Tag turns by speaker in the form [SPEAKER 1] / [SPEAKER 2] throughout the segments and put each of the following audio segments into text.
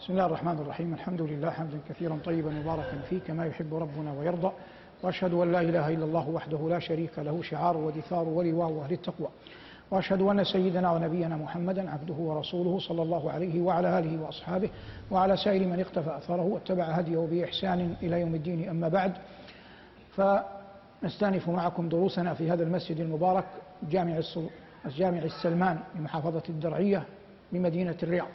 [SPEAKER 1] بسم الله الرحمن الرحيم. الحمد لله حمدا كثيرا طيبا مباركا فيه كما يحب ربنا ويرضى. وأشهد أن لا إله إلا الله وحده لا شريك له شعار ودثار ولواء أهل التقوى. وأشهد أن سيدنا ونبينا محمدا عبده ورسوله صلى الله عليه وعلى آله وأصحابه وعلى سائر من اقتفى أثره واتبع هديه بإحسان إلى يوم الدين. أما بعد فنستأنف معكم دروسنا في هذا المسجد المبارك جامع الجامع السلمان بمحافظه الدرعية بمدينة الرياض.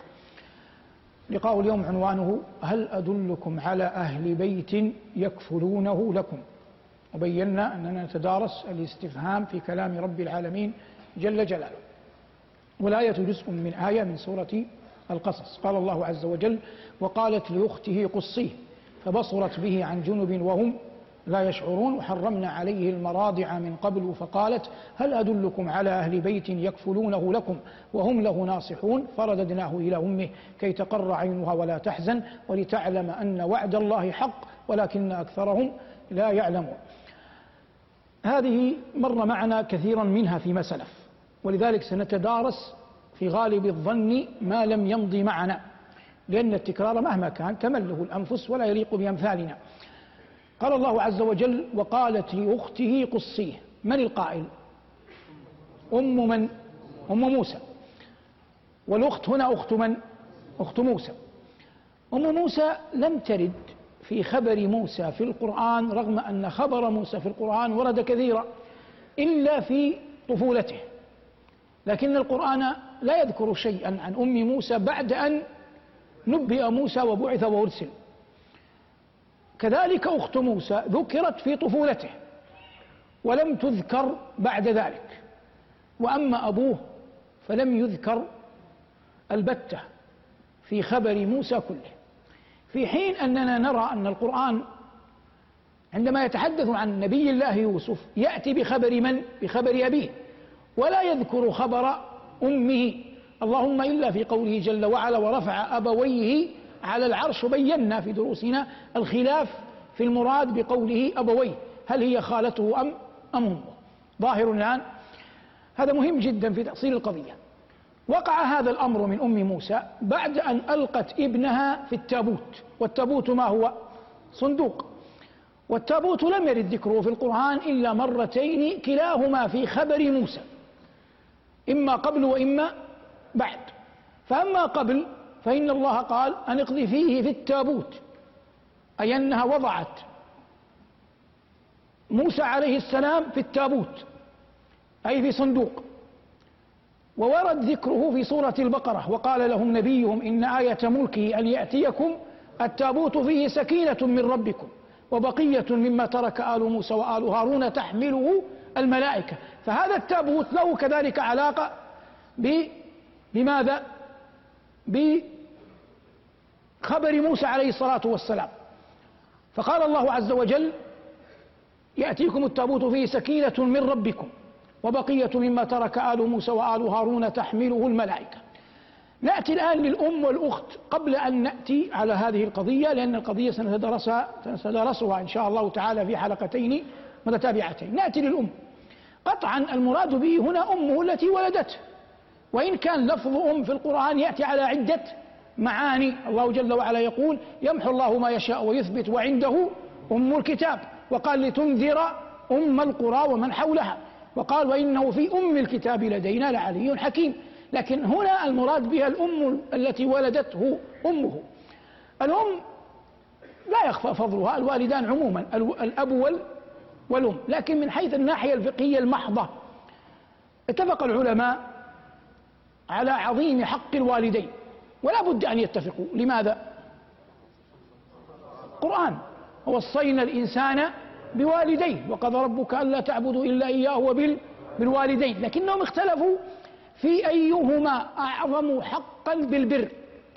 [SPEAKER 1] لقاء اليوم عنوانه هل أدلكم على أهل بيت يكفلونه لكم؟ وبينا أننا نتدارس الاستفهام في كلام رب العالمين جل جلاله. والآية جزء من آية من سورة القصص. قال الله عز وجل وقالت لأخته قصيه فبصرت به عن جنب وهم لا يشعرون وحرمنا عليه المراضع من قبل فقالت هل أدلكم على أهل بيت يكفلونه لكم؟ وهم له ناصحون فرددناه إلى أمه كي تقر عينها ولا تحزن ولتعلم أن وعد الله حق ولكن أكثرهم لا يعلمون. هذه مر معنا كثيرا منها فيما سلف ولذلك سنتدارس في غالب الظن ما لم يمضي معنا لأن التكرار مهما كان تمله الأنفس ولا يليق بأمثالنا. قال الله عز وجل وقالت لأخته قصيه من القائل؟ أم من؟ أم موسى. والأخت هنا أخت من؟ أخت موسى. أم موسى لم ترد في خبر موسى في القرآن رغم أن خبر موسى في القرآن ورد كثيرا إلا في طفولته. لكن القرآن لا يذكر شيئا عن أم موسى بعد أن نبئ موسى وبعث وأرسل. كذلك أخت موسى ذكرت في طفولته ولم تذكر بعد ذلك. وأما أبوه فلم يذكر البتة في خبر موسى كله. في حين أننا نرى أن القرآن عندما يتحدث عن نبي الله يوسف يأتي بخبر من؟ بخبر أبيه. ولا يذكر خبر أمه اللهم إلا في قوله جل وعلا ورفع أبويه على العرش بينا في دروسنا الخلاف في المراد بقوله أبويه هل هي خالته أم أم أمه؟ ظاهر الآن. هذا مهم جدا في تأصيل القضية. وقع هذا الأمر من أم موسى بعد أن ألقت ابنها في التابوت. والتابوت ما هو؟ صندوق. والتابوت لم يرد ذكره في القرآن إلا مرتين كلاهما في خبر موسى إما قبل وإما بعد. فأما قبل فإن الله قال أن اقذفيه في التابوت أي أنها وضعت موسى عليه السلام في التابوت أي في صندوق وورد ذكره في سورة البقرة وقال لهم نبيهم إن آية ملكه أن يأتيكم التابوت فيه سكينة من ربكم وبقية مما ترك آل موسى وآل هارون تحمله الملائكة فهذا التابوت له كذلك علاقة بماذا؟ بخبر موسى عليه الصلاة والسلام. فقال الله عز وجل يأتيكم التابوت فيه سكينة من ربكم وبقية مما ترك آل موسى وآل هارون تحمله الملائكة. نأتي الآن للأم والأخت قبل أن نأتي على هذه القضية لأن القضية سنتدرسها سنتدرسها إن شاء الله تعالى في حلقتين متتابعتين. نأتي للأم. قطعا المراد به هنا أمه التي ولدته. وإن كان لفظ أم في القرآن يأتي على عدة معاني الله جل وعلا يقول يمحو الله ما يشاء ويثبت وعنده أم الكتاب وقال لتنذر أم القرى ومن حولها وقال وإنه في أم الكتاب لدينا لعلي حكيم لكن هنا المراد بها الأم التي ولدته أمه الأم لا يخفى فضلها الوالدان عموما الأب والأم لكن من حيث الناحية الفقهية المحضة. اتفق العلماء على عظيم حق الوالدين. ولا بد أن يتفقوا. لماذا؟ قرآن. ووصينا الإنسان بوالديه. وقضى ربك ألا تعبدوا إلا إياه وبالوالدين لكنهم اختلفوا في أيهما أعظم حقا بالبر.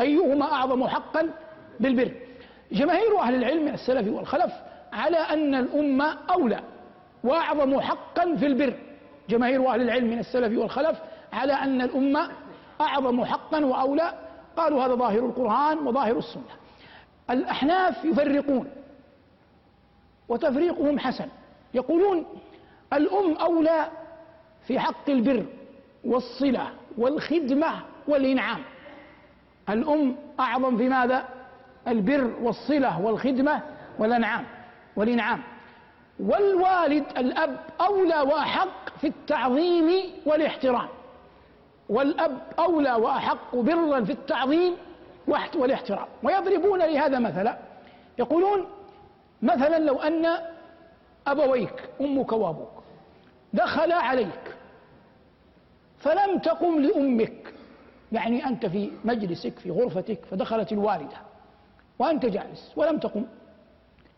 [SPEAKER 1] أيهما أعظم حقا بالبر. جماهير أهل العلم من السلف والخلف على أن الأمة أولى وأعظم حقا في البر. جماهير أهل العلم من السلف والخلف على أن الأمة أعظم حقا وأولى قالوا هذا ظاهر القرآن وظاهر السنة. الأحناف يفرقون وتفريقهم حسن. يقولون الأم أولى في حق البر والصلة والخدمة والإنعام. الأم أعظم في ماذا؟ البر والصلة والخدمة والأنعام. والإنعام. والوالد الأب أولى وأحق في التعظيم والاحترام. والأب أولى وأحق برا في التعظيم والاحترام. ويضربون لهذا مثلا يقولون مثلا لو أن أبويك أمك وأبوك دخلا عليك فلم تقم لأمك يعني أنت في مجلسك في غرفتك فدخلت الوالدة وأنت جالس ولم تقم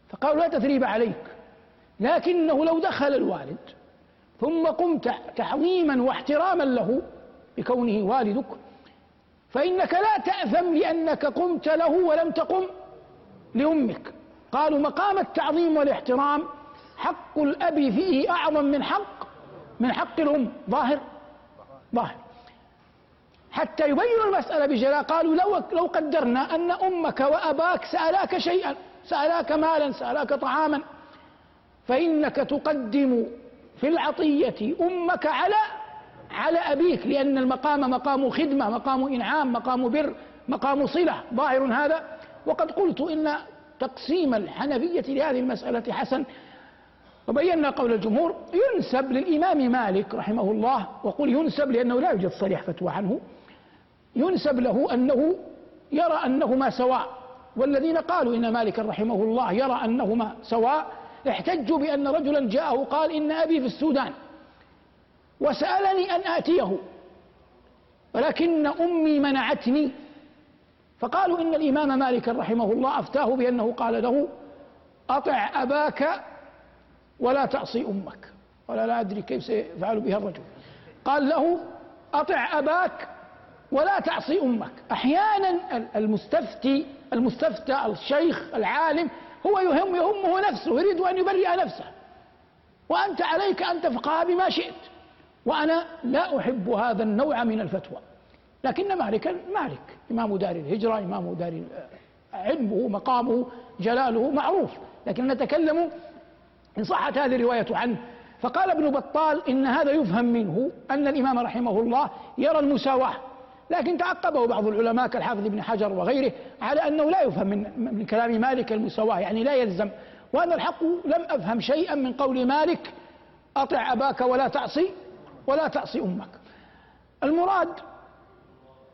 [SPEAKER 1] فقالوا لا تثريب عليك لكنه لو دخل الوالد ثم قمت تعظيما واحتراما له بكونه والدك فإنك لا تأثم لأنك قمت له ولم تقم لأمك. قالوا مقام التعظيم والاحترام حق الأب فيه أعظم من حق من حق الأم. ظاهر؟ ظاهر. حتى يبينوا المسألة بجلاء قالوا لو لو قدرنا أن أمك وأباك سألاك شيئا سألاك مالا سألاك طعاما فإنك تقدم في العطية أمك على على أبيك لأن المقام مقام خدمة مقام إنعام مقام بر مقام صلة. ظاهر هذا. وقد قلت إن تقسيم الحنفية لهذه المسألة حسن. وبينا قول الجمهور ينسب للإمام مالك رحمه الله وقل ينسب لأنه لا يوجد صريح فتوى عنه. ينسب له أنه يرى أنهما سواء. والذين قالوا إن مالك رحمه الله يرى أنهما سواء احتجوا بأن رجلا جاءه قال إن أبي في السودان. وسألني أن آتيه ولكن أمي منعتني فقالوا إن الإمام مالك رحمه الله أفتاه بأنه قال له أطع أباك ولا تعصي أمك. ولا لا أدري كيف سيفعل بها الرجل. قال له أطع أباك ولا تعصي أمك. أحيانا المستفتي المستفتى الشيخ العالم هو يهم يهمه نفسه يريد أن يبرئ نفسه. وأنت عليك أن تفقه بما شئت. وأنا لا أحب هذا النوع من الفتوى. لكن مالكا مالك إمام دار الهجرة إمام دار علمه مقامه جلاله معروف. لكن نتكلم إن صحت هذه الرواية عنه. فقال ابن بطال إن هذا يفهم منه أن الإمام رحمه الله يرى المساواة. لكن تعقبه بعض العلماء كالحافظ ابن حجر وغيره على أنه لا يفهم من, من كلام مالك المساواة يعني لا يلزم. وأنا الحق لم أفهم شيئا من قول مالك أطع أباك ولا تعصي. ولا تعصي أمك. المراد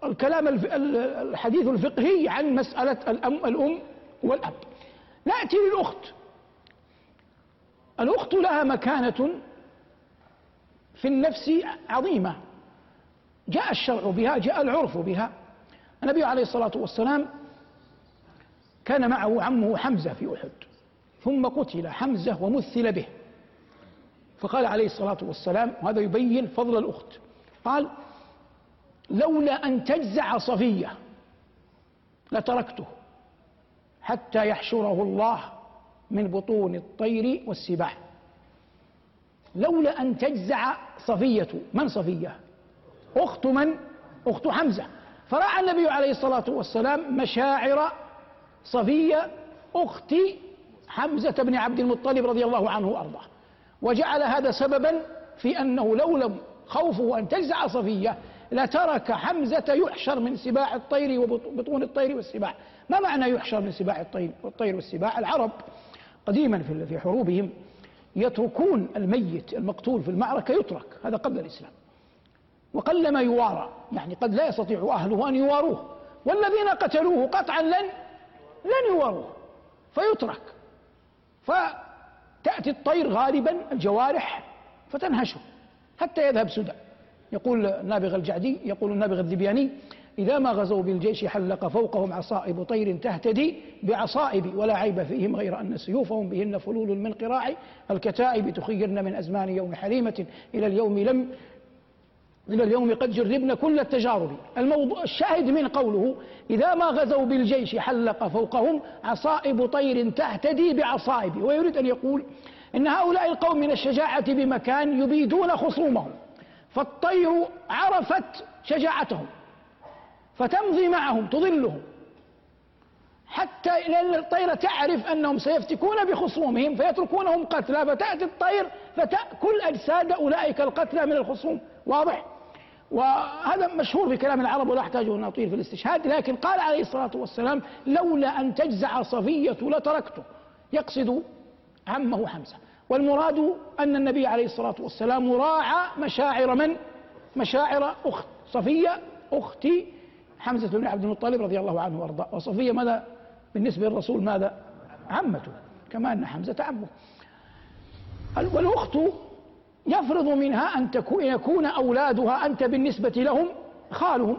[SPEAKER 1] الكلام الحديث الفقهي عن مسألة الأم, الأم والأب. نأتي للأخت. الأخت لها مكانة في النفس عظيمة. جاء الشرع بها جاء العرف بها. النبي عليه الصلاة والسلام كان معه عمه حمزة في أحد ثم قتل حمزة ومثل به. فقال عليه الصلاة والسلام وهذا يبين فضل الأخت. قال لولا أن تجزع صفية لتركته حتى يحشره الله من بطون الطير والسباع لولا أن تجزع صفية من صفية؟ أخت من؟ أخت حمزة. فرأى النبي عليه الصلاة والسلام مشاعر صفية أخت حمزة بن عبد المطلب رضي الله عنه وأرضاه. وجعل هذا سببا في أنه لو لم خوفه أن تجزع صفية لترك حمزة يحشر من سباع الطير وبطون الطير والسباع. ما معنى يحشر من سباع الطير والطير والسباع؟ العرب قديما في حروبهم يتركون الميت المقتول في المعركة يترك هذا قبل الإسلام. وقلما يوارى يعني قد لا يستطيع أهله أن يواروه. والذين قتلوه قطعا لن لن يواروه فيترك. فتأتي الطير غالبا الجوارح فتنهشه حتى يذهب سدى. يقول النابغ الجعدي يقول النابغ الذبياني إذا ما غزوا بالجيش حلق فوقهم عصائب طير تهتدي بعصائب ولا عيب فيهم غير أن سيوفهم بهن فلول من قراع. الكتائب تخيرن من أزمان يوم حليمة إلى اليوم لم إلى اليوم قد جربنا كل التجارب. الموضوع الشاهد من قوله إذا ما غزوا بالجيش حلق فوقهم عصائب طير تهتدي بعصائب. ويريد أن يقول إن هؤلاء القوم من الشجاعة بمكان يبيدون خصومهم فالطير عرفت شجاعتهم فتمضي معهم تظلهم حتى لأن الطير تعرف أنهم سيفتكون بخصومهم فيتركونهم قتلى فتأتي الطير فتأكل أجساد أولئك القتلى من الخصوم. واضح؟ وهذا مشهور في كلام العرب ولا أحتاج أن أطيل في الاستشهاد لكن قال عليه الصلاة والسلام لولا أن تجزع صفية لتركته. يقصد عمه حمزة. والمراد أن النبي عليه الصلاة والسلام راعى مشاعر من؟ مشاعر أخت صفية أخت حمزة بن عبد المطلب رضي الله عنه وأرضاه. وصفية ماذا؟ بالنسبة للرسول ماذا؟ عمته كما أن حمزة عمه. والأخت يفرض منها أن يكون أولادها أنت بالنسبة لهم خالهم.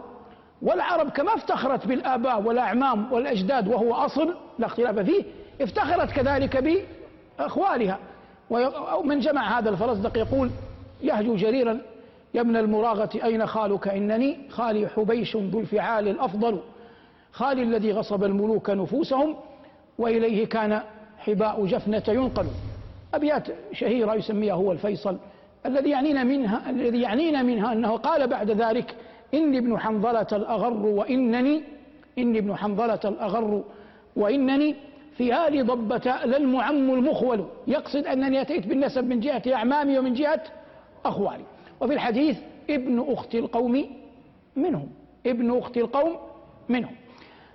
[SPEAKER 1] والعرب كما افتخرت بالآباء والأعمام والأجداد وهو أصل لا اختلاف فيه افتخرت كذلك بأخوالها. ومن جمع هذا الفرزدق يقول يهجو جريرا يا ابن المراغة أين خالك؟ إنني خالي حبيش ذو الفعال الأفضل خالي الذي غصب الملوك نفوسهم وإليه كان حباء جفنة ينقل. أبيات شهيرة يسميها هو الفيصل. الذي يعنينا منها الذي يعنينا منها أنه قال بعد ذلك إني ابن حنظلة الأغر وإنني إني ابن حنظلة الأغر وإنني في آل ضبة للمعم المخول. يقصد أنني أتيت بالنسب من جهة أعمامي ومن جهة أخوالي. وفي الحديث ابن أخت القوم منهم ابن أخت القوم منهم.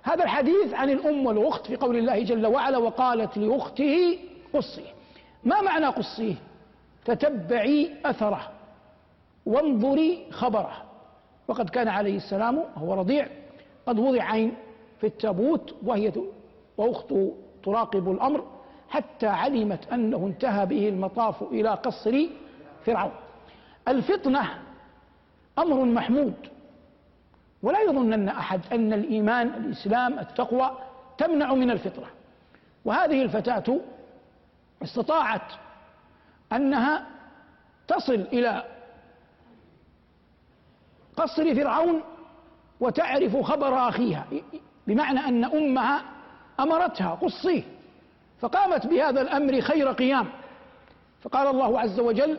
[SPEAKER 1] هذا الحديث عن الأم والأخت في قول الله جل وعلا وقالت لأخته قصيه. ما معنى قصيه؟ تتبعي أثره وانظري خبره. وقد كان عليه السلام هو رضيع قد وضع عين في التابوت وهي وأخته تراقب الأمر حتى علمت أنه انتهى به المطاف إلى قصر فرعون. الفطنة أمر محمود. ولا يظنن أحد أن الإيمان الإسلام التقوى تمنع من الفطرة. وهذه الفتاة استطاعت أنها تصل إلى قصر فرعون وتعرف خبر أخيها بمعنى أن أمها أمرتها قصيه. فقامت بهذا الأمر خير قيام. فقال الله عز وجل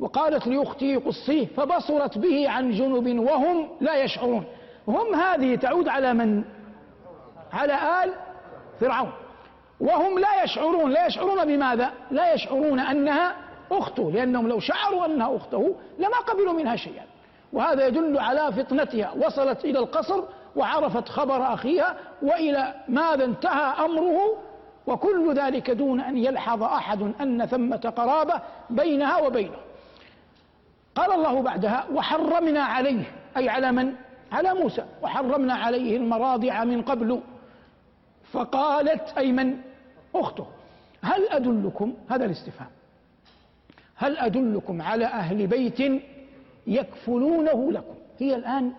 [SPEAKER 1] وقالت لأخته قصيه فبصرت به عن جنب وهم لا يشعرون. هم هذه تعود على من؟ على آل فرعون. وهم لا يشعرون لا يشعرون بماذا؟ لا يشعرون أنها أخته لأنهم لو شعروا أنها أخته لما قبلوا منها شيئا. وهذا يدل على فطنتها وصلت إلى القصر وعرفت خبر أخيها وإلى ماذا انتهى أمره وكل ذلك دون أن يلحظ أحد أن ثمة قرابة بينها وبينه. قال الله بعدها وحرمنا عليه أي على من؟ على موسى. وحرمنا عليه المراضع من قبل. فقالت أي من؟ أخته. هل أدلكم هذا الاستفهام. هل أدلكم على أهل بيت يكفلونه لكم؟ هي الآن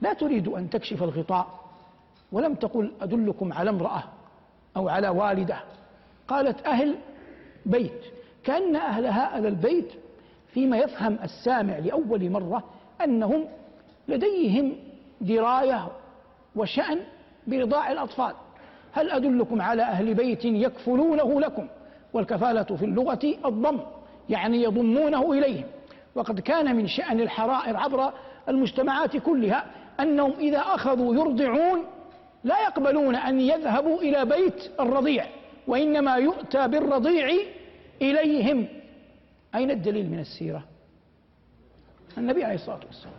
[SPEAKER 1] لا تريد أن تكشف الغطاء ولم تقل أدلكم على امرأة أو على والدة. قالت أهل بيت. كأن أهل هذا البيت فيما يفهم السامع لأول مرة أنهم لديهم دراية وشأن برضاع الأطفال. هل أدلكم على أهل بيت يكفلونه لكم؟ والكفالة في اللغة الضم يعني يضمونه إليهم. وقد كان من شأن الحرائر عبر المجتمعات كلها أنهم إذا أخذوا يرضعون لا يقبلون أن يذهبوا إلى بيت الرضيع وإنما يؤتى بالرضيع إليهم. أين الدليل من السيرة؟ النبي عليه الصلاة والسلام.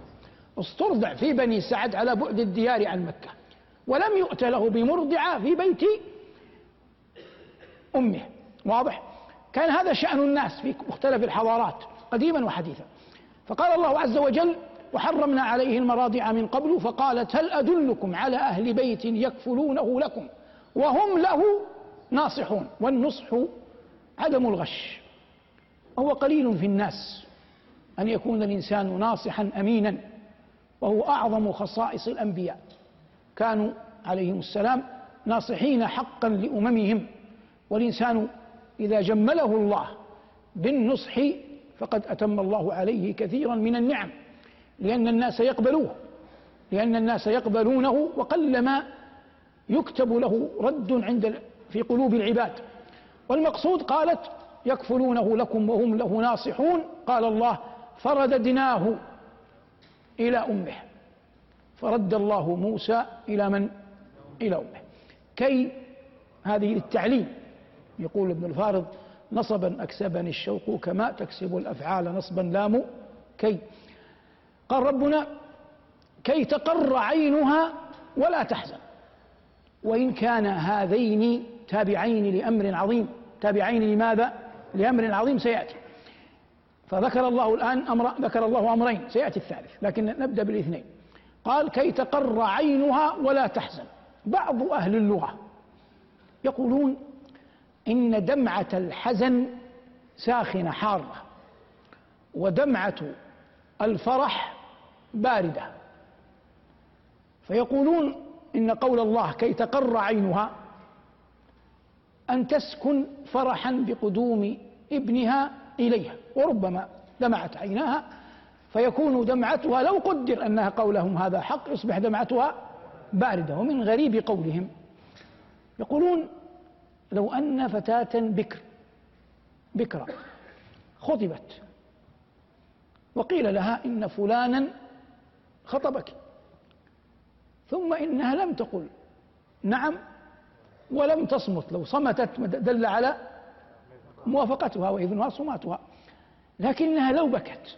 [SPEAKER 1] استرضع في بني سعد على بعد الديار عن مكة. ولم يؤت له بمرضعة في بيت أمه. واضح؟ كان هذا شأن الناس في مختلف الحضارات قديما وحديثا. فقال الله عز وجل وحرمنا عليه المراضع من قبل فقالت هل أدلكم على أهل بيت يكفلونه لكم؟ وهم له ناصحون. والنصح عدم الغش. وهو قليل في الناس أن يكون الإنسان ناصحا أمينا وهو أعظم خصائص الأنبياء. كانوا عليهم السلام ناصحين حقا لأممهم. والإنسان إذا جمله الله بالنصح فقد أتم الله عليه كثيرا من النعم لأن الناس يقبلوه لأن الناس يقبلونه وقلما يكتب له رد عند في قلوب العباد. والمقصود قالت يكفلونه لكم وهم له ناصحون. قال الله فرددناه إلى أمه. فرد الله موسى إلى من؟ إلى أمه. كي هذه للتعليم. يقول ابن الفارض نصبا أكسبني الشوق كما تكسب الأفعال نصبا لام كي. قال ربنا كي تقر عينها ولا تحزن. وإن كان هذين تابعين لأمر عظيم. تابعين لماذا؟ لأمر عظيم سيأتي. فذكر الله الآن أمر ذكر الله أمرين سيأتي الثالث. لكن نبدأ بالاثنين. قال كي تقر عينها ولا تحزن. بعض أهل اللغة يقولون إن دمعة الحزن ساخنة حارة ودمعة الفرح باردة. فيقولون إن قول الله كي تقر عينها أن تسكن فرحا بقدوم ابنها إليها وربما دمعت عيناها فيكون دمعتها لو قدر أنها قولهم هذا حق يصبح دمعتها باردة ومن غريب قولهم. يقولون لو أن فتاة بكر بكرة خطبت وقيل لها إن فلانا خطبك ثم إنها لم تقل نعم ولم تصمت لو صمتت دل على موافقتها وإذنها صماتها لكنها لو بكت.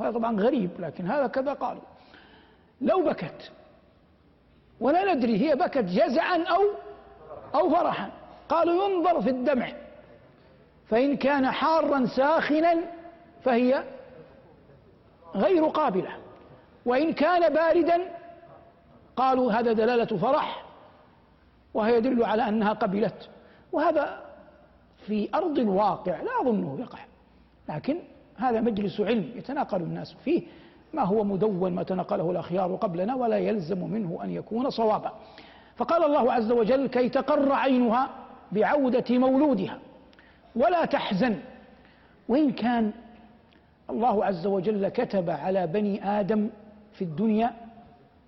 [SPEAKER 1] هذا طبعا غريب لكن هذا كذا قالوا. لو بكت ولا ندري هي بكت جزعا أو أو فرحا. قالوا ينظر في الدمع فإن كان حارا ساخنا فهي غير قابلة. وإن كان باردا قالوا هذا دلالة فرح وهي يدل على أنها قبلت. وهذا في أرض الواقع لا أظنه يقع لكن هذا مجلس علم يتناقل الناس فيه ما هو مدون ما تنقله الأخيار قبلنا ولا يلزم منه أن يكون صوابا. فقال الله عز وجل كي تقر عينها بعودة مولودها ولا تحزن. وإن كان الله عز وجل كتب على بني آدم في الدنيا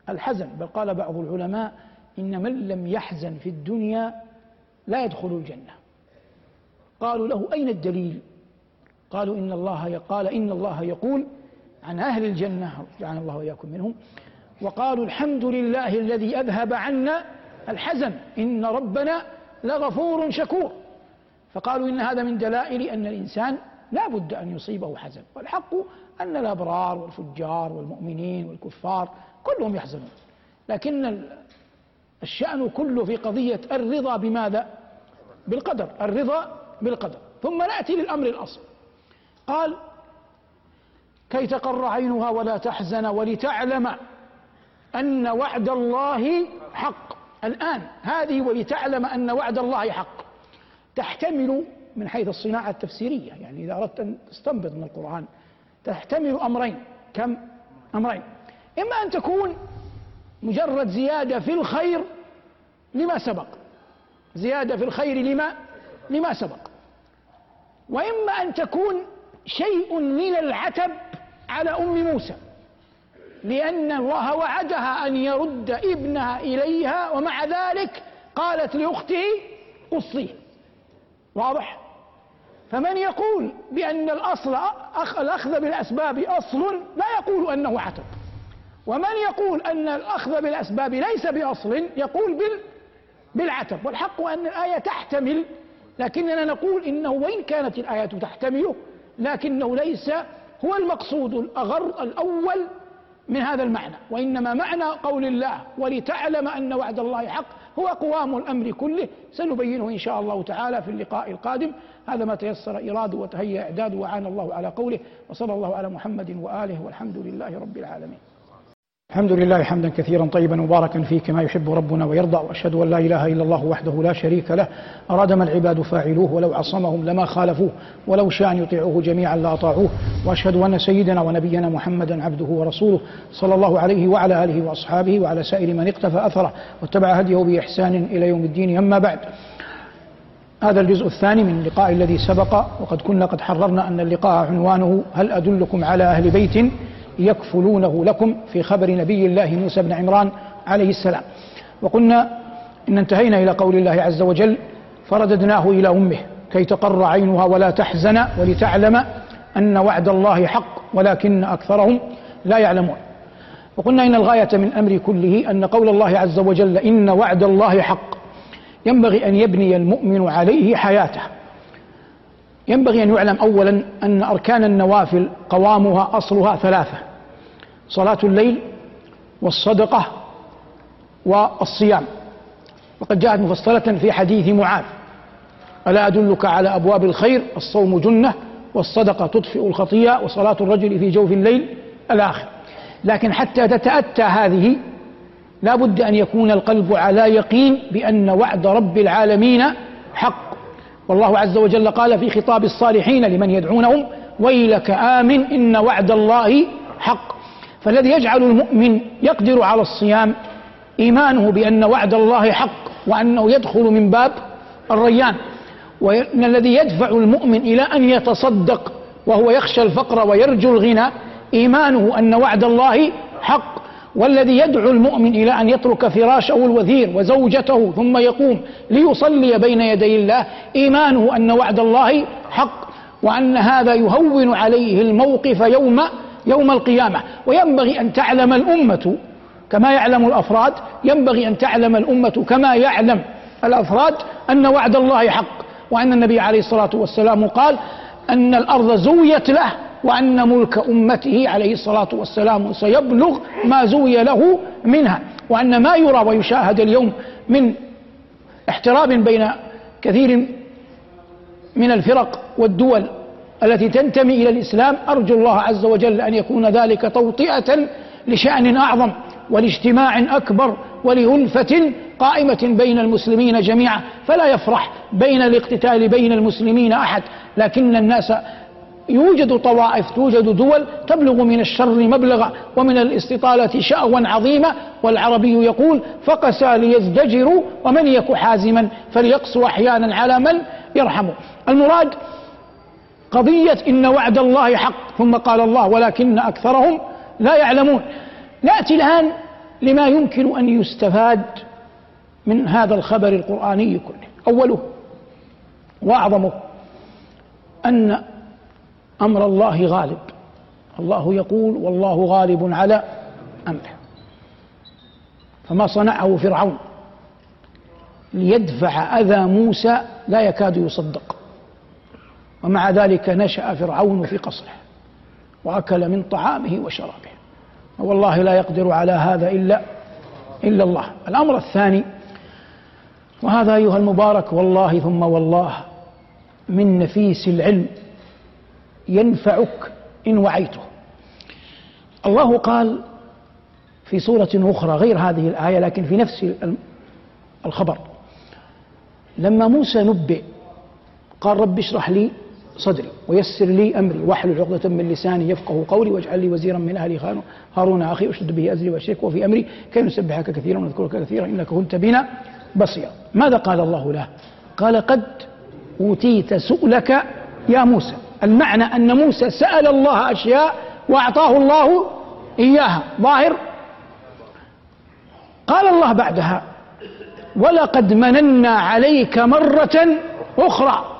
[SPEAKER 1] الحزن بل قال بعض العلماء إن من لم يحزن في الدنيا لا يدخل الجنة. قالوا له أين الدليل؟ قالوا إن الله قال إن الله يقول عن أهل الجنة جعلنا الله وإياكم منهم وقالوا الحمد لله الذي أذهب عنا الحزن إن ربنا لغفور شكور. فقالوا إن هذا من دلائل أن الإنسان لا بد أن يصيبه حزن والحق أن الأبرار والفجار والمؤمنين والكفار كلهم يحزنون. لكن الشأن كله في قضية الرضا بماذا؟ بالقدر الرضا بالقدر. ثم نأتي للأمر الأصل. قال كي تقر عينها ولا تحزن ولتعلم أن وعد الله حق. الآن هذه ولتعلم أن وعد الله حق. تحتمل من حيث الصناعة التفسيرية يعني إذا أردت أن تستنبط من القرآن تحتمل أمرين. كم؟ أمرين. إما أن تكون مجرد زيادة في الخير لما سبق. زيادة في الخير لما لما سبق. وإما أن تكون شيء من العتب على أم موسى لأن الله وعدها أن يرد ابنها إليها ومع ذلك قالت لأخته قصيه واضح؟ فمن يقول بأن الأصل الأخذ بالأسباب أصل لا يقول أنه عتب. ومن يقول أن الأخذ بالأسباب ليس بأصل يقول بال بالعتب. والحق أن الآية تحتمل لكننا نقول إنه وإن كانت الآية تحتمله لكنه ليس هو المقصود الأغر الأول من هذا المعنى وإنما معنى قول الله ولتعلم أن وعد الله حق هو قوام الأمر كله. سنبينه إن شاء الله تعالى في اللقاء القادم. هذا ما تيسر إراده وتهيأ إعداده وعان الله على قوله وصلى الله على محمد وآله والحمد لله رب العالمين. الحمد لله حمدا كثيرا طيبا مباركا فيه كما يحب ربنا ويرضى وأشهد أن لا إله إلا الله وحده لا شريك له. أراد ما العباد فاعلوه ولو عصمهم لما خالفوه ولو شاء أن يطيعوه جميعا لاطاعوه وأشهد أن سيدنا ونبينا محمدا عبده ورسوله صلى الله عليه وعلى آله وأصحابه وعلى سائر من اقتفى أثره واتبع هديه بإحسان إلى يوم الدين. أما بعد هذا الجزء الثاني من اللقاء الذي سبق وقد كنا قد حررنا أن اللقاء عنوانه هل أدلكم على أهل بيت؟ يكفلونه لكم في خبر نبي الله موسى بن عمران عليه السلام. وقلنا إن انتهينا إلى قول الله عز وجل فرددناه إلى أمه كي تقر عينها ولا تحزن ولتعلم أن وعد الله حق ولكن أكثرهم لا يعلمون. وقلنا إن الغاية من أمر كله أن قول الله عز وجل إن وعد الله حق. ينبغي أن يبني المؤمن عليه حياته. ينبغي أن يعلم أولا أن أركان النوافل قوامها أصلها ثلاثة صلاة الليل والصدقة والصيام. وقد جاءت مفصلة في حديث معاذ ألا أدلك على أبواب الخير؟ الصوم جنة والصدقة تطفئ الخطيئة وصلاة الرجل في جوف الليل الآخر. لكن حتى تتأتى هذه لا بد أن يكون القلب على يقين بأن وعد رب العالمين حق. والله عز وجل قال في خطاب الصالحين لمن يدعونهم ويلك آمن إن وعد الله حق. فالذي يجعل المؤمن يقدر على الصيام إيمانه بأن وعد الله حق وأنه يدخل من باب الريان. وأن الذي يدفع المؤمن إلى أن يتصدق وهو يخشى الفقر ويرجو الغنى إيمانه أن وعد الله حق. والذي يدعو المؤمن إلى أن يترك فراشه الوثير وزوجته ثم يقوم ليصلي بين يدي الله إيمانه أن وعد الله حق وأن هذا يهون عليه الموقف يوم يوم القيامة. وينبغي أن تعلم الأمة كما يعلم الأفراد ينبغي أن تعلم الأمة كما يعلم الأفراد أن وعد الله حق. وأن النبي عليه الصلاة والسلام قال أن الأرض زويت له وأن ملك أمته عليه الصلاة والسلام سيبلغ ما زوي له منها وأن ما يرى ويشاهد اليوم من احتراب بين كثير من الفرق والدول التي تنتمي إلى الإسلام أرجو الله عز وجل أن يكون ذلك توطئة لشأن أعظم ولاجتماع أكبر ولألفة قائمة بين المسلمين جميعا. فلا يفرح بين الاقتتال بين المسلمين أحد لكن الناس يوجد طوائف توجد دول تبلغ من الشر مبلغا ومن الاستطالة شأوا عظيما والعربي يقول فقسى ليزدجروا ومن يك حازما فليقسو أحيانا على من يرحمه المراد قضية إن وعد الله حق ثم قال الله ولكن أكثرهم لا يعلمون نأتي الآن لما يمكن أن يستفاد من هذا الخبر القرآني كله. أوله وأعظمه أن أمر الله غالب. الله يقول والله غالب على أمره. فما صنعه فرعون. ليدفع أذى موسى لا يكاد يصدق. ومع ذلك نشأ فرعون في قصره. وأكل من طعامه وشرابه. والله لا يقدر على هذا إلا إلا الله. الأمر الثاني وهذا أيها المبارك والله ثم والله من نفيس العلم. ينفعك إن وعيته. الله قال في سورة أخرى غير هذه الآية لكن في نفس الخبر. لما موسى نبئ قال رب اشرح لي صدري ويسر لي أمري واحلل عقدة من لساني يفقه قولي واجعل لي وزيرا من أهلي هارون أخي أشد به أزري وأشركه في أمري كي نسبحك كثيرا ونذكرك كثيرا إنك كنت بنا بصيرا. ماذا قال الله له؟ قال قد أوتيت سؤلك يا موسى. المعنى أن موسى سأل الله أشياء وأعطاه الله إياها. ظاهر؟ قال الله بعدها ولقد مننا عليك مرة أخرى.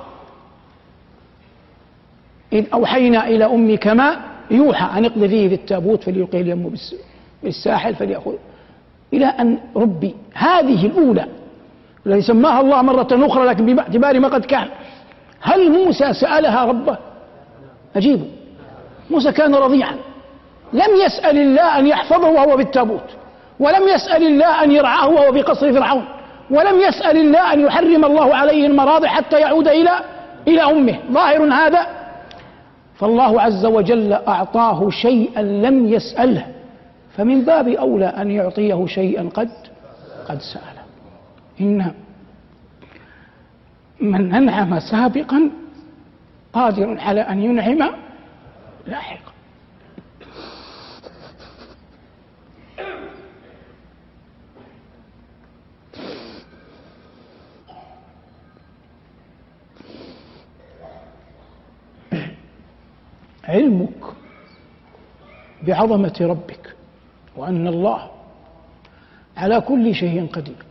[SPEAKER 1] إذ أوحينا إلى أمك ما يوحى أن اقذفيه في التابوت فليلقيه اليم بالساحل فليأخذ إلى أن ربي هذه الأولى التي سماها الله مرة أخرى لكن باعتبار ما قد كان. هل موسى سألها ربه؟ أجيبه. موسى كان رضيعا. لم يسأل الله أن يحفظه وهو بالتابوت ولم يسأل الله أن يرعاه وهو في قصر فرعون ولم يسأل الله أن يحرم الله عليه المراضع حتى يعود إلى إلى أمه. ظاهر هذا؟ فالله عز وجل أعطاه شيئا لم يسأله فمن باب أولى أن يعطيه شيئا قد قد سأله. إن من أنعم سابقا قادر على أن ينعم لاحقا. علمك بعظمة ربك وأن الله على كل شيء قدير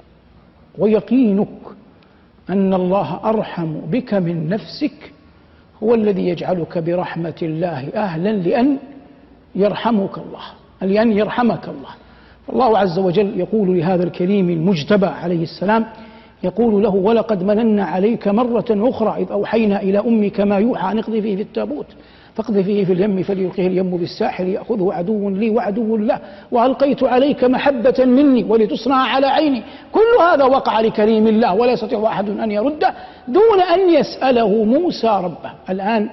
[SPEAKER 1] ويقينك أن الله أرحم بك من نفسك هو الذي يجعلك برحمة الله أهلا لأن يرحمك الله لأن يرحمك الله. الله عز وجل يقول لهذا الكريم المجتبى عليه السلام يقول له ولقد مننا عليك مرة أخرى إذ أوحينا إلى أمك ما يوحى أن اقذفيه في التابوت. فاقذفيه في اليم فليلقيه اليم بالساحل يأخذه عدو لي وعدو له. وألقيت عليك محبة مني ولتصنع على عيني. كل هذا وقع لكريم الله ولا يستطيع أحد أن يرده دون أن يسأله موسى ربه. الآن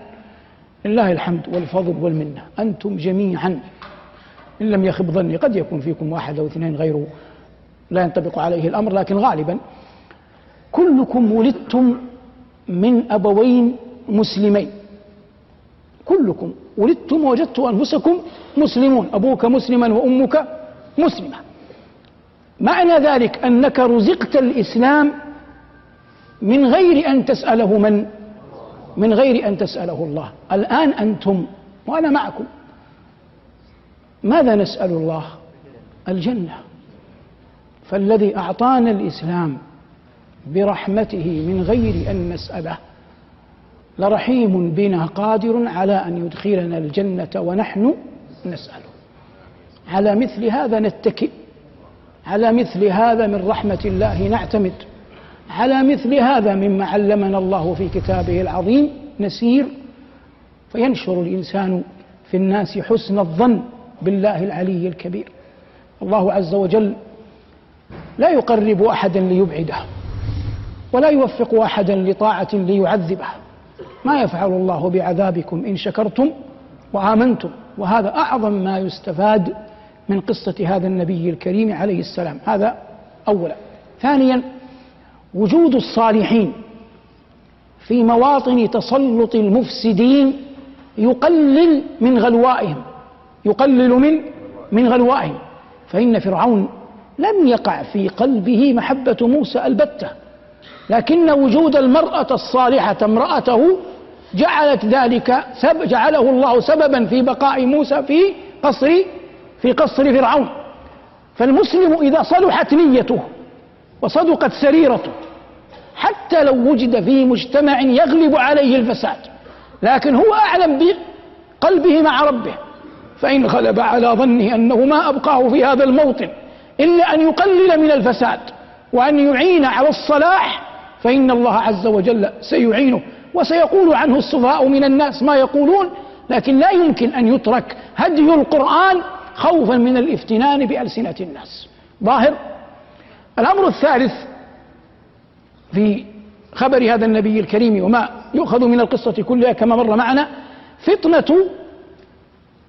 [SPEAKER 1] لله الحمد والفضل والمنة. أنتم جميعا إن لم يخب ظني قد يكون فيكم واحد أو اثنين غيره لا ينطبق عليه الأمر لكن غالبا كلكم ولدتم من أبوين مسلمين. كلكم ولدتم ووجدتم أنفسكم مسلمون أبوك مسلما وأمك مسلمة. معنى ذلك أنك رزقت الإسلام من غير أن تسأله من؟ من غير أن تسأله الله. الآن أنتم وأنا معكم. ماذا نسأل الله؟ الجنة. فالذي أعطانا الإسلام برحمته من غير أن نسأله. لرحيم بنا قادر على أن يدخلنا الجنة ونحن نسأله. على مثل هذا نتكئ. على مثل هذا من رحمة الله نعتمد. على مثل هذا مما علمنا الله في كتابه العظيم نسير. فينشر الإنسان في الناس حسن الظن بالله العلي الكبير. الله عز وجل لا يقرب أحدا ليبعده. ولا يوفق أحدا لطاعة ليعذبه. ما يفعل الله بعذابكم إن شكرتم وآمنتم. وهذا أعظم ما يستفاد من قصة هذا النبي الكريم عليه السلام. هذا أولا. ثانيا وجود الصالحين في مواطن تسلط المفسدين يقلل من غلوائهم. يقلل من من غلوائهم. فإن فرعون لم يقع في قلبه محبة موسى البتة. لكن وجود المرأة الصالحة امرأته جعلت ذلك سب جعله الله سببا في بقاء موسى في قصر في قصر فرعون. فالمسلم إذا صلحت نيته وصدقت سريرته حتى لو وجد في مجتمع يغلب عليه الفساد لكن هو أعلم بقلبه مع ربه فإن غلب على ظنه أنه ما أبقاه في هذا الموطن إلا أن يقلل من الفساد وأن يعين على الصلاح فإن الله عز وجل سيعينه وسيقول عنه السفهاء من الناس ما يقولون لكن لا يمكن أن يترك هدي القرآن خوفا من الافتنان بألسنة الناس. ظاهر؟ الأمر الثالث في خبر هذا النبي الكريم وما يؤخذ من القصة كلها كما مر معنا فطنة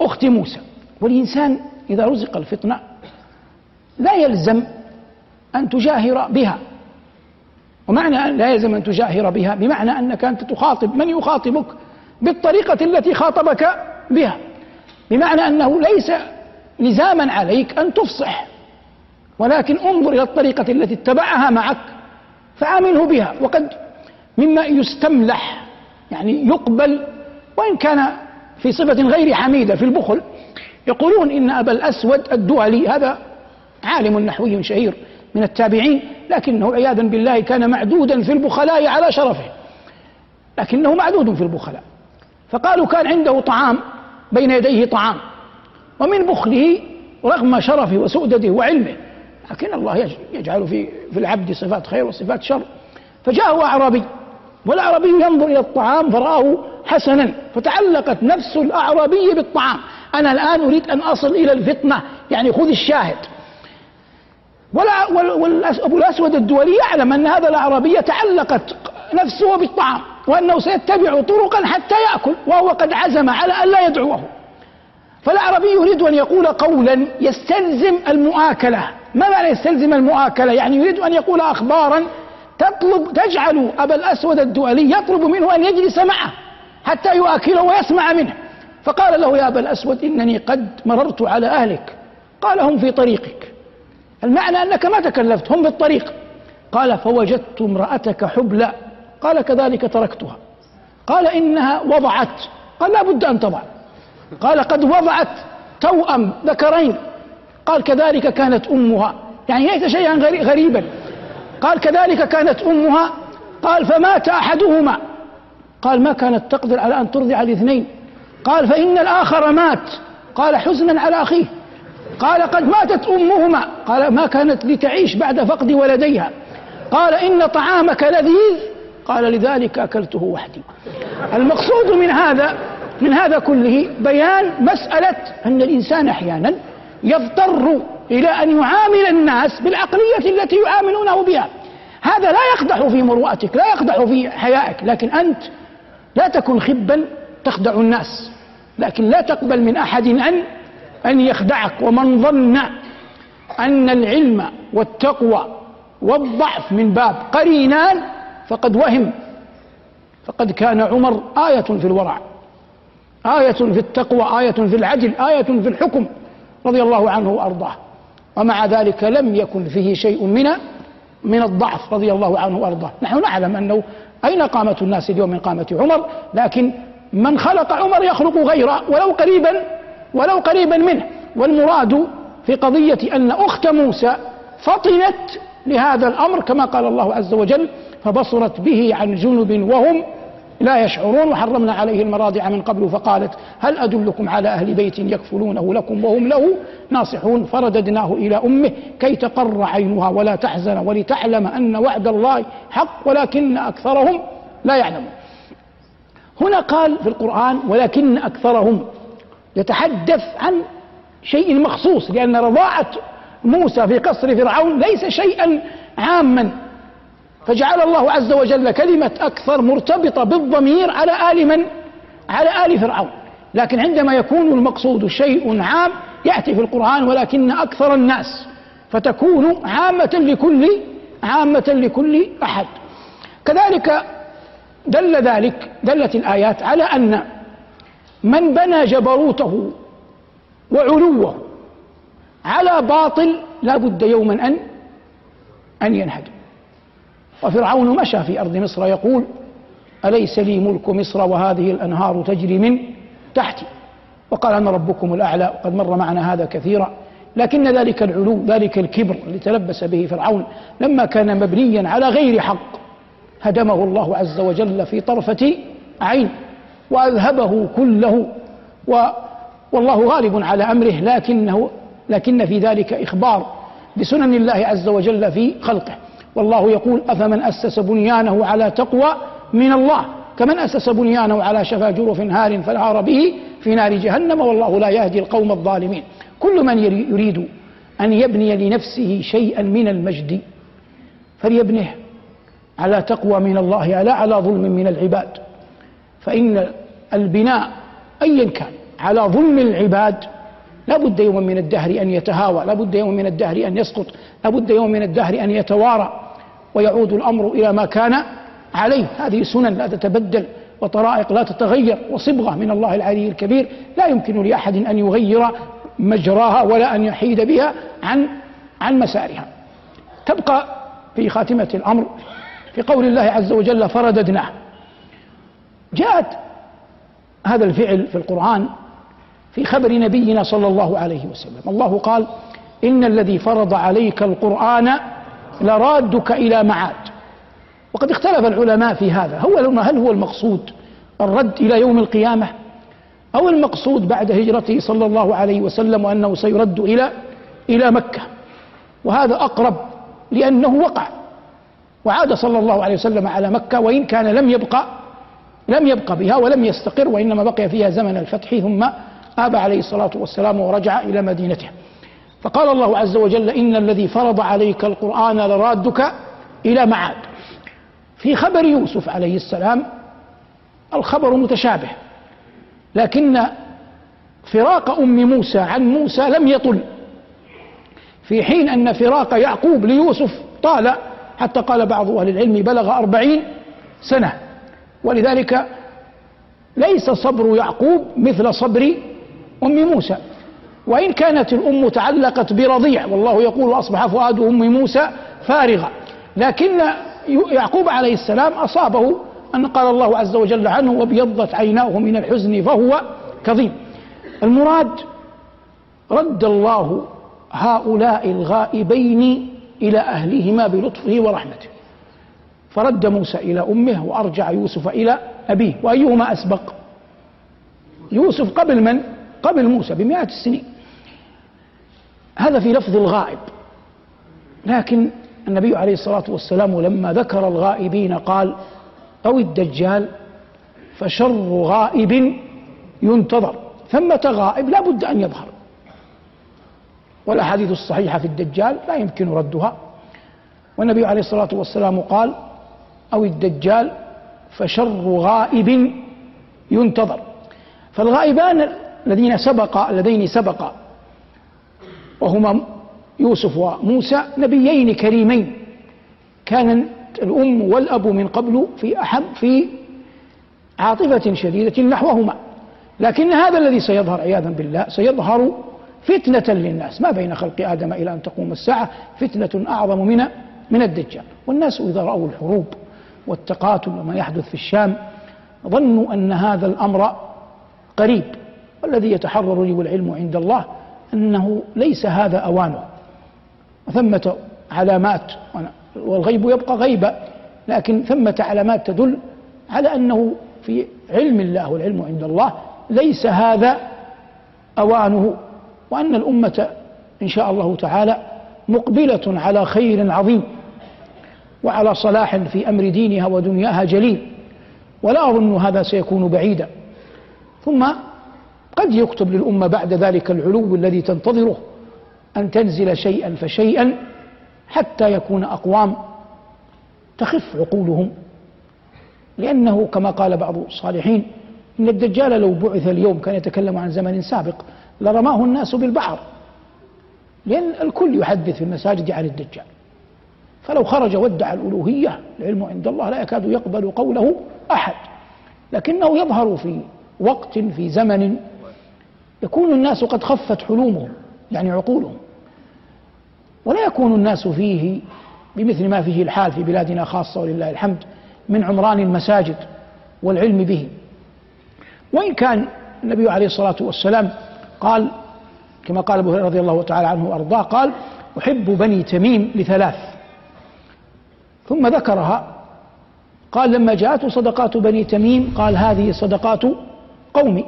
[SPEAKER 1] أخت موسى. والإنسان إذا رزق الفطنة لا يلزم أن تجاهر بها. ومعنى أن لا يلزم أن تجاهر بها بمعنى أنك أنت تخاطب من يخاطبك؟ بالطريقة التي خاطبك بها. بمعنى أنه ليس لزاما عليك أن تفصح ولكن انظر إلى الطريقة التي اتبعها معك فعامله بها. وقد مما يستملح يعني يقبل وإن كان في صفة غير حميدة في البخل يقولون إن أبا الأسود الدولي هذا عالم نحوي شهير من التابعين لكنه عياذا بالله كان معدودا في البخلاء على شرفه. لكنه معدود في البخلاء. فقالوا كان عنده طعام بين يديه طعام. ومن بخله رغم شرفه وسؤدده وعلمه. لكن الله يجعل في في العبد صفات خير وصفات شر. فجاءه أعرابي. والأعرابي ينظر إلى الطعام فرآه حسنا. فتعلقت نفس الأعرابي بالطعام. أنا الآن أريد أن أصل إلى الفطنة. يعني خذ الشاهد. وأبو الأسود الدولي يعلم أن هذا الأعرابي تعلقت نفسه بالطعام وأنه سيتبع طرقا حتى يأكل وهو قد عزم على أن لا يدعوه. فالأعرابي يريد أن يقول قولا يستلزم المؤاكلة. ما معنى يستلزم المؤاكلة؟ يعني يريد أن يقول أخبارا تطلب تجعل أبا الأسود الدولي يطلب منه أن يجلس معه حتى يؤكله ويسمع منه. فقال له يا أبا الأسود إنني قد مررت على أهلك. قال هم في طريقك. المعنى أنك ما تكلفت هم بالطريق. قال فوجدت امرأتك حبلى. قال كذلك تركتها. قال إنها وضعت. قال لا بد أن تضع. قال قد وضعت توأم ذكرين. قال كذلك كانت أمها. يعني ليس شيئا غريبا. قال كذلك كانت أمها. قال فمات أحدهما. قال ما كانت تقدر على أن ترضع الاثنين؟ قال فإن الآخر مات. قال حزنا على أخيه. قال قد ماتت أمهما. قال ما كانت لتعيش بعد فقد ولديها. قال إن طعامك لذيذ. قال لذلك أكلته وحدي. المقصود من هذا من هذا كله بيان مسألة أن الإنسان أحيانا يضطر إلى أن يعامل الناس بالعقلية التي يعاملونه بها. هذا لا يقدح في مروءتك لا يقدح في حيائك. لكن أنت لا تكن خبا تخدع الناس. لكن لا تقبل من أحد أن أن يخدعك ومن ظن أن العلم والتقوى والضعف من باب قرينان فقد وهم. فقد كان عمر آية في الورع آية في التقوى آية في العدل آية في الحكم رضي الله عنه وأرضاه. ومع ذلك لم يكن فيه شيء من من الضعف رضي الله عنه وأرضاه. نحن نعلم أنه أين قامة الناس اليوم من قامة عمر؟ لكن من خلق عمر يخلق غيره ولو قريبا ولو قريبا منه. والمراد في قضية أن أخت موسى فطنت لهذا الأمر كما قال الله عز وجل فبصرت به عن جنب وهم لا يشعرون. وحرمنا عليه المراضع من قبل فقالت هل أدلكم على أهل بيت يكفلونه لكم وهم له ناصحون؟ فرددناه إلى أمه كي تقر عينها ولا تحزن ولتعلم أن وعد الله حق ولكن أكثرهم لا يعلمون. هنا قال في القرآن ولكن أكثرهم يتحدث عن شيء مخصوص لأن رضاعة موسى في قصر فرعون ليس شيئا عاما. فجعل الله عز وجل كلمة أكثر مرتبطة بالضمير على آل من؟ على آل فرعون. لكن عندما يكون المقصود شيء عام يأتي في القرآن ولكن أكثر الناس فتكون عامة لكل عامة لكل أحد. كذلك دل ذلك دلت الآيات على أن من بنى جبروته وعلوه على باطل لا بد يوما أن أن ينهدم وفرعون مشى في أرض مصر يقول أليس لي ملك مصر وهذه الأنهار تجري من تحتي؟ وقال أنا ربكم الأعلى وقد مر معنا هذا كثيرا. لكن ذلك العلو ذلك الكبر الذي تلبس به فرعون لما كان مبنيا على غير حق هدمه الله عز وجل في طرفة عين. وأذهبه كله و والله غالب على أمره لكنه لكن في ذلك إخبار بسنن الله عز وجل في خلقه. والله يقول أفمن أسس بنيانه على تقوى من الله؟ كمن أسس بنيانه على شفا جرف هار فالعار به في نار جهنم؟ والله لا يهدي القوم الظالمين. كل من يريد أن يبني لنفسه شيئا من المجد فليبنه على تقوى من الله لا على ظلم من العباد. فإن البناء أيا كان على ظلم العباد لا بد يوم من الدهر أن يتهاوى لا بد يوم من الدهر أن يسقط لا بد يوم من الدهر أن يتوارى ويعود الأمر إلى ما كان عليه. هذه سنن لا تتبدل وطرائق لا تتغير وصبغة من الله العلي الكبير. لا يمكن لأحد أن يغير مجراها ولا أن يحيد بها عن عن مسارها. تبقى في خاتمة الأمر في قول الله عز وجل فرددناه. جاءت هذا الفعل في القرآن في خبر نبينا صلى الله عليه وسلم. الله قال إن الذي فرض عليك القرآن لرادك إلى معاد. وقد اختلف العلماء في هذا. هو هل هو المقصود الرد إلى يوم القيامة أو المقصود بعد هجرته صلى الله عليه وسلم وأنه سيرد إلى إلى مكة؟ وهذا أقرب لأنه وقع. وعاد صلى الله عليه وسلم على مكة وإن كان لم يبقى لم يبقى بها ولم يستقر وإنما بقي فيها زمن الفتح ثم آب عليه الصلاة والسلام ورجع إلى مدينته. فقال الله عز وجل إن الذي فرض عليك القرآن لرادك إلى معاد. في خبر يوسف عليه السلام الخبر متشابه لكن فراق أم موسى عن موسى لم يطل. في حين أن فراق يعقوب ليوسف طال حتى قال بعض أهل العلم بلغ أربعين سنة. ولذلك ليس صبر يعقوب مثل صبر أم موسى. وإن كانت الأم تعلقت برضيع والله يقول أصبح فؤاد أم موسى فارغا لكن يعقوب عليه السلام أصابه أن قال الله عز وجل عنه وابيضت عيناه من الحزن فهو كظيم. المراد رد الله هؤلاء الغائبين إلى أهلهما بلطفه ورحمته. فرد موسى إلى أمه وأرجع يوسف إلى أبيه. وأيهما أسبق؟ يوسف قبل من؟ قبل موسى بمئات السنين. هذا في لفظ الغائب. لكن النبي عليه الصلاة والسلام لما ذكر الغائبين قال أو الدجال فشر غائب ينتظر. ثمة غائب لا بد أن يظهر. والأحاديث الصحيحة في الدجال لا يمكن ردها. والنبي عليه الصلاة والسلام قال أو الدجال فشر غائب ينتظر. فالغائبان الذين سبق اللذين سبق وهما يوسف وموسى نبيين كريمين. كان الأم والأب من قبل في أحب في عاطفة شديدة نحوهما. لكن هذا الذي سيظهر عياذا بالله سيظهر فتنة للناس. ما بين خلق آدم إلى أن تقوم الساعة فتنة أعظم من من الدجال. والناس إذا رأوا الحروب والتقاتل وما يحدث في الشام ظنوا أن هذا الأمر قريب والذي يتحرر لي والعلم عند الله أنه ليس هذا أوانه. وثمة علامات والغيب يبقى غيبا لكن ثمة علامات تدل على أنه في علم الله والعلم عند الله ليس هذا أوانه وأن الأمة إن شاء الله تعالى مقبلة على خير عظيم. وعلى صلاح في أمر دينها ودنياها جليل. ولا أظن هذا سيكون بعيدا. ثم قد يكتب للأمة بعد ذلك العلو الذي تنتظره أن تنزل شيئا فشيئا حتى يكون أقوام تخف عقولهم. لأنه كما قال بعض الصالحين إن الدجال لو بعث اليوم كان يتكلم عن زمن سابق لرماه الناس بالبحر. لأن الكل يحدث في المساجد عن الدجال. فلو خرج وادعى الألوهية العلم عند الله لا يكاد يقبل قوله أحد. لكنه يظهر في وقت في زمن يكون الناس قد خفت حلومهم يعني عقولهم. ولا يكون الناس فيه بمثل ما فيه الحال في بلادنا خاصة ولله الحمد من عمران المساجد والعلم به. وإن كان النبي عليه الصلاة والسلام قال كما قال أبو هريرة رضي الله تعالى عنه وأرضاه قال أحب بني تميم لثلاث. ثم ذكرها. قال لما جاءته صدقات بني تميم قال هذه صدقات قومي.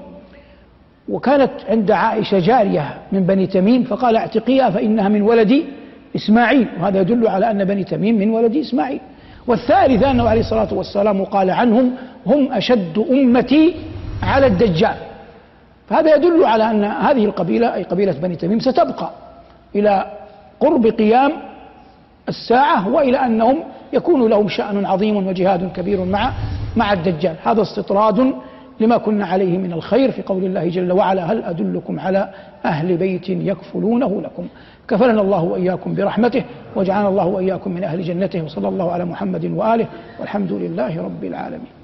[SPEAKER 1] وكانت عند عائشة جارية من بني تميم فقال اعتقيها فإنها من ولد إسماعيل. وهذا يدل على أن بني تميم من ولد إسماعيل. والثالثة أنه عليه الصلاة والسلام قال عنهم هم أشد أمتي على الدجال. فهذا يدل على أن هذه القبيلة أي قبيلة بني تميم ستبقى إلى قرب قيام الساعة وإلى أنهم يكون لهم شأن عظيم وجهاد كبير مع مع الدجال. هذا استطراد لما كنا عليه من الخير في قول الله جل وعلا هل أدلكم على أهل بيت يكفلونه لكم؟ كفلنا الله وإياكم برحمته وجعلنا الله وإياكم من أهل جنته وصلى الله على محمد وآله والحمد لله رب العالمين.